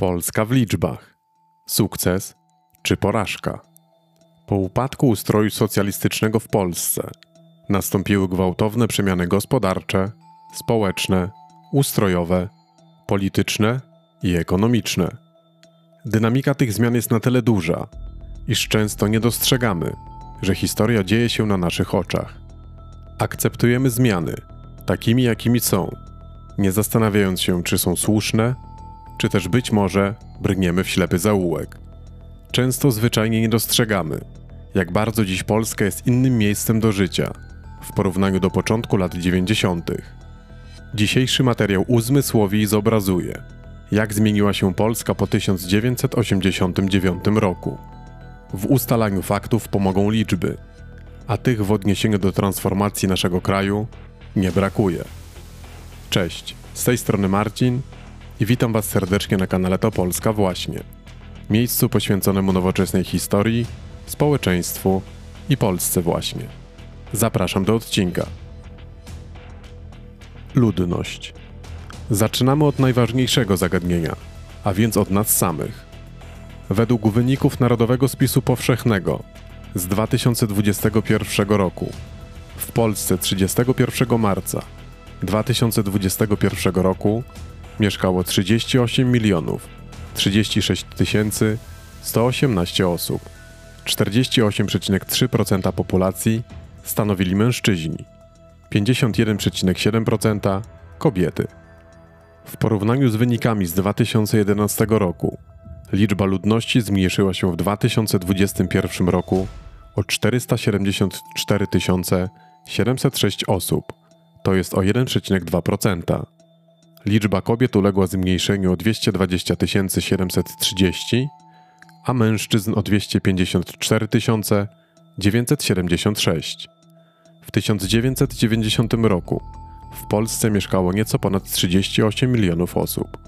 Polska w liczbach. Sukces czy porażka? Po upadku ustroju socjalistycznego w Polsce nastąpiły gwałtowne przemiany gospodarcze, społeczne, ustrojowe, polityczne i ekonomiczne. Dynamika tych zmian jest na tyle duża, iż często nie dostrzegamy, że historia dzieje się na naszych oczach. Akceptujemy zmiany, takimi jakimi są, nie zastanawiając się, czy są słuszne, czy też być może brniemy w ślepy zaułek. Często zwyczajnie nie dostrzegamy, jak bardzo dziś Polska jest innym miejscem do życia w porównaniu do początku lat 90. Dzisiejszy materiał uzmysłowi i zobrazuje, jak zmieniła się Polska po 1989 roku. W ustalaniu faktów pomogą liczby, a tych w odniesieniu do transformacji naszego kraju nie brakuje. Cześć, z tej strony Marcin i witam Was serdecznie na kanale To Polska Właśnie, miejscu poświęconemu nowoczesnej historii, społeczeństwu i Polsce właśnie. Zapraszam do odcinka. Ludność. Zaczynamy od najważniejszego zagadnienia, a więc od nas samych. Według wyników Narodowego Spisu Powszechnego z 2021 roku w Polsce 31 marca 2021 roku mieszkało 38 milionów 36 tysięcy 118 osób. 48,3% populacji stanowili mężczyźni, 51,7% kobiety. W porównaniu z wynikami z 2011 roku, liczba ludności zmniejszyła się w 2021 roku o 474 706 osób, to jest o 1,2%. Liczba kobiet uległa zmniejszeniu o 220 730, a mężczyzn o 254 976. W 1990 roku w Polsce mieszkało nieco ponad 38 milionów osób.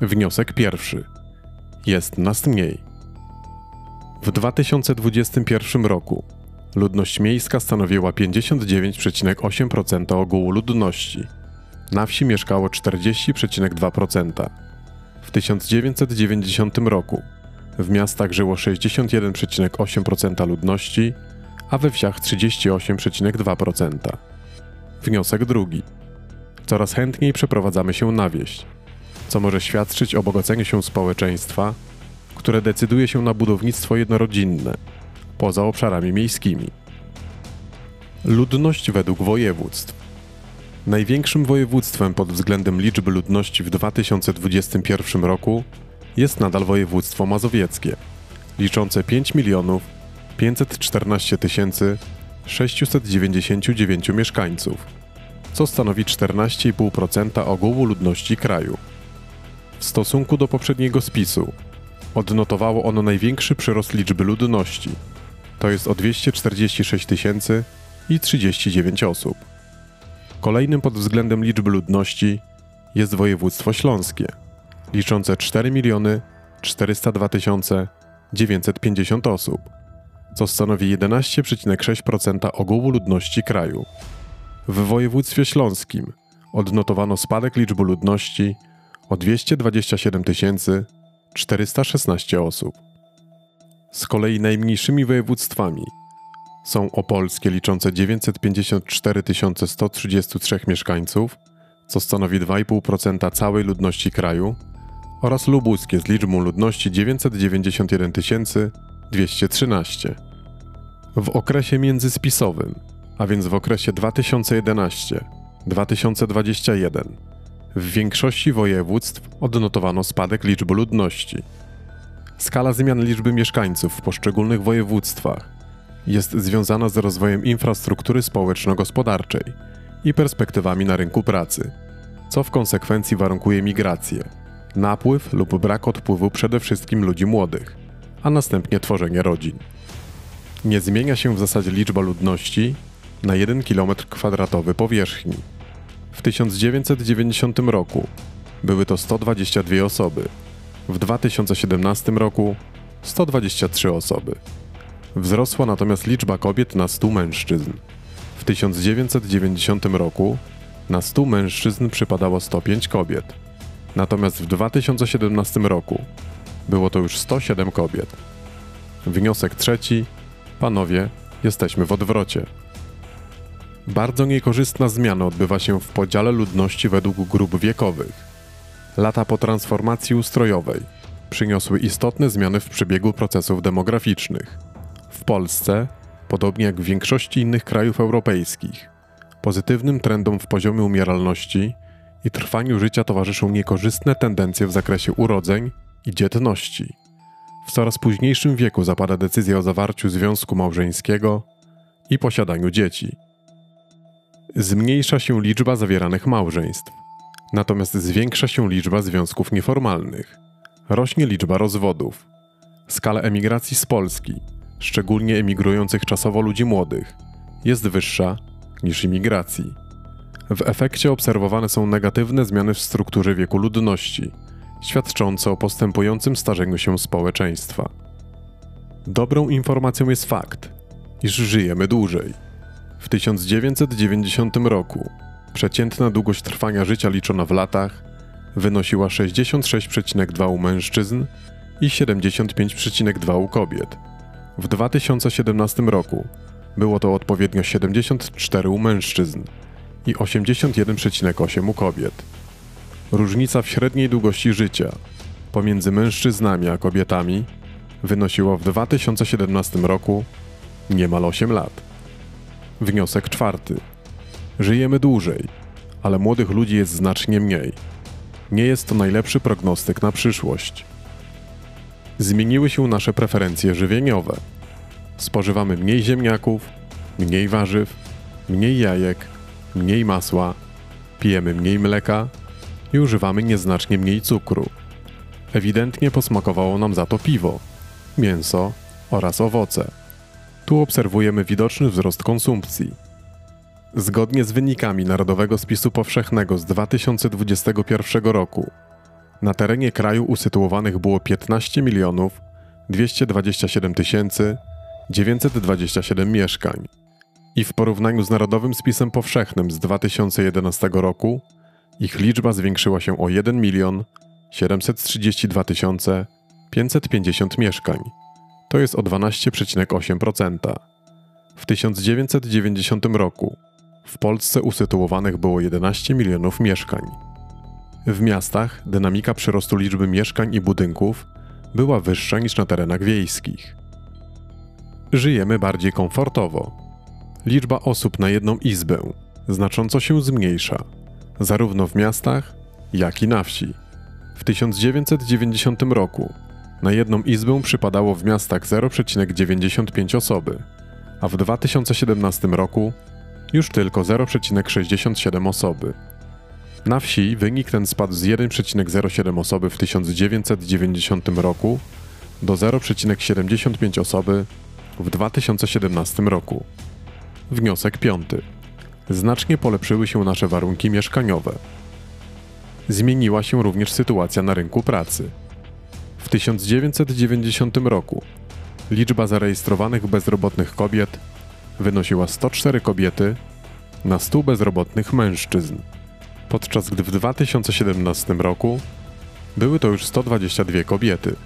Wniosek pierwszy. Jest nas mniej. W 2021 roku ludność miejska stanowiła 59,8% ogółu ludności. Na wsi mieszkało 40,2%. W 1990 roku w miastach żyło 61,8% ludności, a we wsiach 38,2%. Wniosek drugi. Coraz chętniej przeprowadzamy się na wieś, co może świadczyć o bogaceniu się społeczeństwa, które decyduje się na budownictwo jednorodzinne, poza obszarami miejskimi. Ludność według województw. Największym województwem pod względem liczby ludności w 2021 roku jest nadal województwo mazowieckie, liczące 5 milionów 514 699 mieszkańców, co stanowi 14,5% ogółu ludności kraju. W stosunku do poprzedniego spisu odnotowało ono największy przyrost liczby ludności, to jest o 246 tysięcy i 39 osób. Kolejnym pod względem liczby ludności jest województwo śląskie, liczące 4 miliony 402 950 osób, co stanowi 11,6% ogółu ludności kraju. W województwie śląskim odnotowano spadek liczby ludności o 227 416 osób. Z kolei najmniejszymi województwami są opolskie liczące 954 133 mieszkańców, co stanowi 2,5% całej ludności kraju, oraz lubuskie z liczbą ludności 991 213. W okresie międzyspisowym, a więc w okresie 2011-2021, w większości województw odnotowano spadek liczby ludności. Skala zmian liczby mieszkańców w poszczególnych województwach jest związana z rozwojem infrastruktury społeczno-gospodarczej i perspektywami na rynku pracy, co w konsekwencji warunkuje migrację, napływ lub brak odpływu przede wszystkim ludzi młodych, a następnie tworzenie rodzin. Nie zmienia się w zasadzie liczba ludności na 1 km2 powierzchni. W 1990 roku były to 122 osoby, w 2017 roku 123 osoby. Wzrosła natomiast liczba kobiet na 100 mężczyzn. W 1990 roku na 100 mężczyzn przypadało 105 kobiet. Natomiast w 2017 roku było to już 107 kobiet. Wniosek trzeci. Panowie, jesteśmy w odwrocie. Bardzo niekorzystna zmiana odbywa się w podziale ludności według grup wiekowych. Lata po transformacji ustrojowej przyniosły istotne zmiany w przebiegu procesów demograficznych. W Polsce, podobnie jak w większości innych krajów europejskich, pozytywnym trendom w poziomie umieralności i trwaniu życia towarzyszą niekorzystne tendencje w zakresie urodzeń i dzietności. W coraz późniejszym wieku zapada decyzja o zawarciu związku małżeńskiego i posiadaniu dzieci. Zmniejsza się liczba zawieranych małżeństw, natomiast zwiększa się liczba związków nieformalnych. Rośnie liczba rozwodów. Skala emigracji z Polski, szczególnie emigrujących czasowo ludzi młodych, jest wyższa niż imigracji. W efekcie obserwowane są negatywne zmiany w strukturze wieku ludności, świadczące o postępującym starzeniu się społeczeństwa. Dobrą informacją jest fakt, iż żyjemy dłużej. W 1990 roku przeciętna długość trwania życia liczona w latach wynosiła 66,2 u mężczyzn i 75,2 u kobiet. W 2017 roku było to odpowiednio 74 u mężczyzn i 81,8 u kobiet. Różnica w średniej długości życia pomiędzy mężczyznami a kobietami wynosiła w 2017 roku niemal 8 lat. Wniosek czwarty. Żyjemy dłużej, ale młodych ludzi jest znacznie mniej. Nie jest to najlepszy prognostyk na przyszłość. Zmieniły się nasze preferencje żywieniowe. Spożywamy mniej ziemniaków, mniej warzyw, mniej jajek, mniej masła, pijemy mniej mleka i używamy nieznacznie mniej cukru. Ewidentnie posmakowało nam za to piwo, mięso oraz owoce. Tu obserwujemy widoczny wzrost konsumpcji. Zgodnie z wynikami Narodowego Spisu Powszechnego z 2021 roku, na terenie kraju usytuowanych było 15 milionów 227 tysięcy 927 mieszkań i w porównaniu z Narodowym Spisem Powszechnym z 2011 roku ich liczba zwiększyła się o 1 milion 732 550 mieszkań. To jest o 12,8%. W 1990 roku w Polsce usytuowanych było 11 milionów mieszkań. W miastach dynamika przyrostu liczby mieszkań i budynków była wyższa niż na terenach wiejskich. Żyjemy bardziej komfortowo. Liczba osób na jedną izbę znacząco się zmniejsza, zarówno w miastach, jak i na wsi. W 1990 roku na jedną izbę przypadało w miastach 0,95 osoby, a w 2017 roku już tylko 0,67 osoby. Na wsi wynik ten spadł z 1,07 osoby w 1990 roku do 0,75 osoby w 2017 roku. Wniosek piąty. Znacznie polepszyły się nasze warunki mieszkaniowe. Zmieniła się również sytuacja na rynku pracy. W 1990 roku liczba zarejestrowanych bezrobotnych kobiet wynosiła 104 kobiety na 100 bezrobotnych mężczyzn, podczas gdy w 2017 roku były to już 122 kobiety.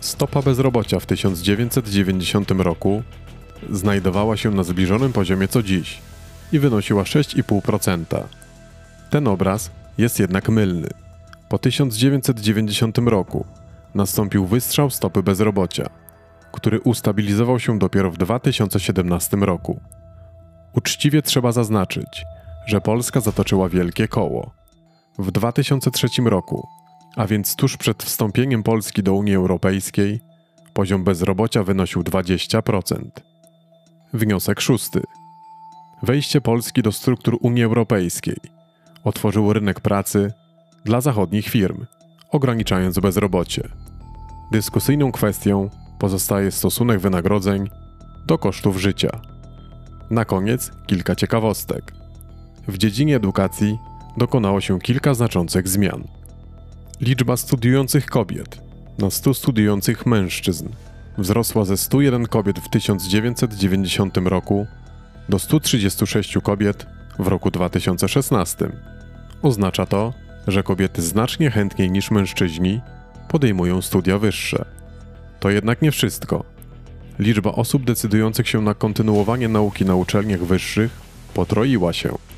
Stopa bezrobocia w 1990 roku znajdowała się na zbliżonym poziomie co dziś i wynosiła 6,5%. Ten obraz jest jednak mylny. Po 1990 roku nastąpił wystrzał stopy bezrobocia, który ustabilizował się dopiero w 2017 roku. Uczciwie trzeba zaznaczyć, że Polska zatoczyła wielkie koło. W 2003 roku, a więc tuż przed wstąpieniem Polski do Unii Europejskiej, poziom bezrobocia wynosił 20%. Wniosek szósty. Wejście Polski do struktur Unii Europejskiej otworzyło rynek pracy dla zachodnich firm, ograniczając bezrobocie. Dyskusyjną kwestią pozostaje stosunek wynagrodzeń do kosztów życia. Na koniec kilka ciekawostek. W dziedzinie edukacji dokonało się kilka znaczących zmian. Liczba studiujących kobiet na 100 studiujących mężczyzn wzrosła ze 101 kobiet w 1990 roku do 136 kobiet w roku 2016. Oznacza to, że kobiety znacznie chętniej niż mężczyźni podejmują studia wyższe. To jednak nie wszystko. Liczba osób decydujących się na kontynuowanie nauki na uczelniach wyższych potroiła się.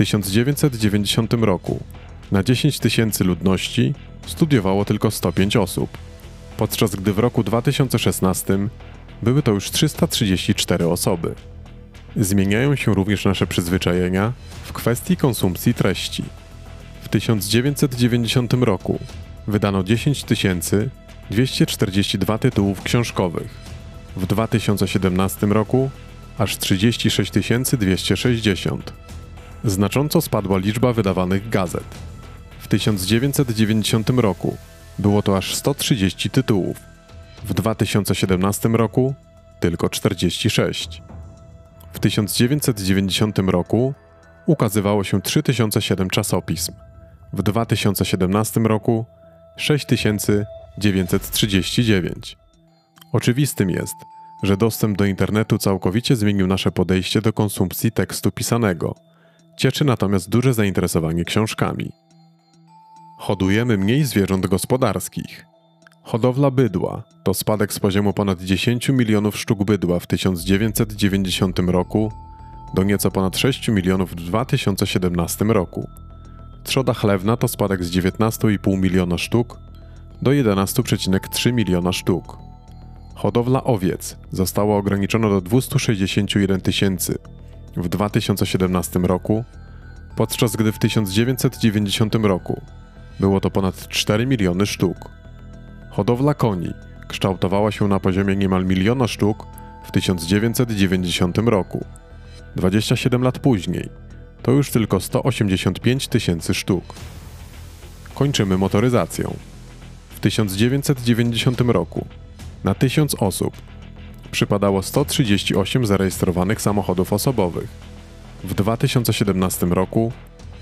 W 1990 roku na 10 tysięcy ludności studiowało tylko 105 osób, podczas gdy w roku 2016 były to już 334 osoby. Zmieniają się również nasze przyzwyczajenia w kwestii konsumpcji treści. W 1990 roku wydano 10 242 tytułów książkowych. W 2017 roku aż 36 260. Znacząco spadła liczba wydawanych gazet. W 1990 roku było to aż 130 tytułów. W 2017 roku tylko 46. W 1990 roku ukazywało się 3007 czasopism. W 2017 roku 6939. Oczywistym jest, że dostęp do internetu całkowicie zmienił nasze podejście do konsumpcji tekstu pisanego. Cieszy natomiast duże zainteresowanie książkami. Hodujemy mniej zwierząt gospodarskich. Hodowla bydła to spadek z poziomu ponad 10 milionów sztuk bydła w 1990 roku do nieco ponad 6 milionów w 2017 roku. Trzoda chlewna to spadek z 19,5 miliona sztuk do 11,3 miliona sztuk. Hodowla owiec została ograniczona do 261 tysięcy w 2017 roku, podczas gdy w 1990 roku było to ponad 4 miliony sztuk. Hodowla koni kształtowała się na poziomie niemal miliona sztuk w 1990 roku. 27 lat później to już tylko 185 tysięcy sztuk. Kończymy motoryzacją. W 1990 roku na 1000 osób przypadało 138 zarejestrowanych samochodów osobowych. W 2017 roku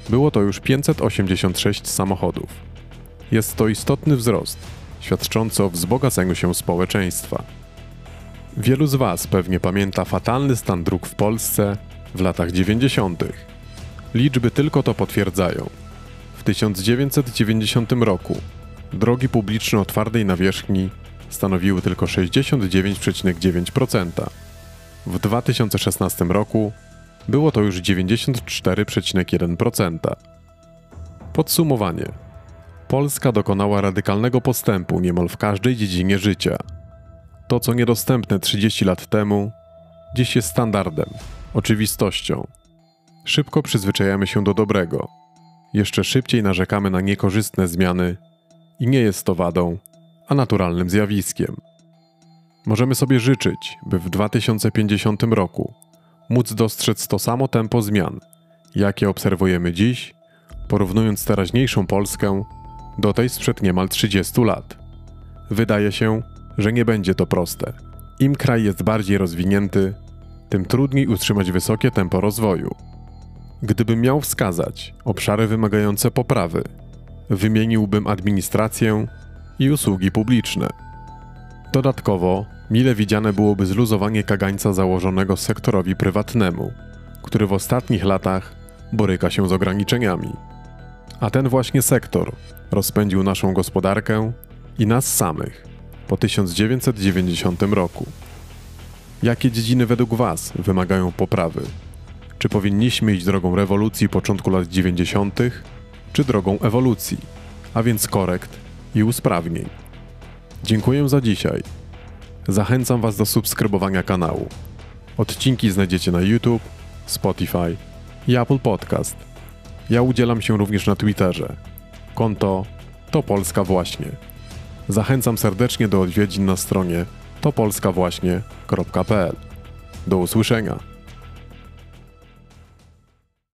było to już 586 samochodów. Jest to istotny wzrost, świadczący o wzbogaceniu się społeczeństwa. Wielu z Was pewnie pamięta fatalny stan dróg w Polsce w latach 90. Liczby tylko to potwierdzają. W 1990 roku drogi publiczne o twardej nawierzchni stanowiły tylko 69,9%. W 2016 roku było to już 94,1%. Podsumowanie. Polska dokonała radykalnego postępu niemal w każdej dziedzinie życia. To, co niedostępne 30 lat temu, dziś jest standardem, oczywistością. Szybko przyzwyczajamy się do dobrego. Jeszcze szybciej narzekamy na niekorzystne zmiany i nie jest to wadą, a naturalnym zjawiskiem. Możemy sobie życzyć, by w 2050 roku móc dostrzec to samo tempo zmian, jakie obserwujemy dziś, porównując teraźniejszą Polskę do tej sprzed niemal 30 lat. Wydaje się, że nie będzie to proste. Im kraj jest bardziej rozwinięty, tym trudniej utrzymać wysokie tempo rozwoju. Gdybym miał wskazać obszary wymagające poprawy, wymieniłbym administrację i usługi publiczne. Dodatkowo, mile widziane byłoby zluzowanie kagańca założonego sektorowi prywatnemu, który w ostatnich latach boryka się z ograniczeniami. A ten właśnie sektor rozpędził naszą gospodarkę i nas samych po 1990 roku. Jakie dziedziny według Was wymagają poprawy? Czy powinniśmy iść drogą rewolucji początku lat 90., czy drogą ewolucji, a więc korekt i usprawnień? Dziękuję za dzisiaj. Zachęcam Was do subskrybowania kanału. Odcinki znajdziecie na YouTube, Spotify i Apple Podcast. Ja udzielam się również na Twitterze. Konto to Polska Właśnie. Zachęcam serdecznie do odwiedzin na stronie topolskawłaśnie.pl. Do usłyszenia.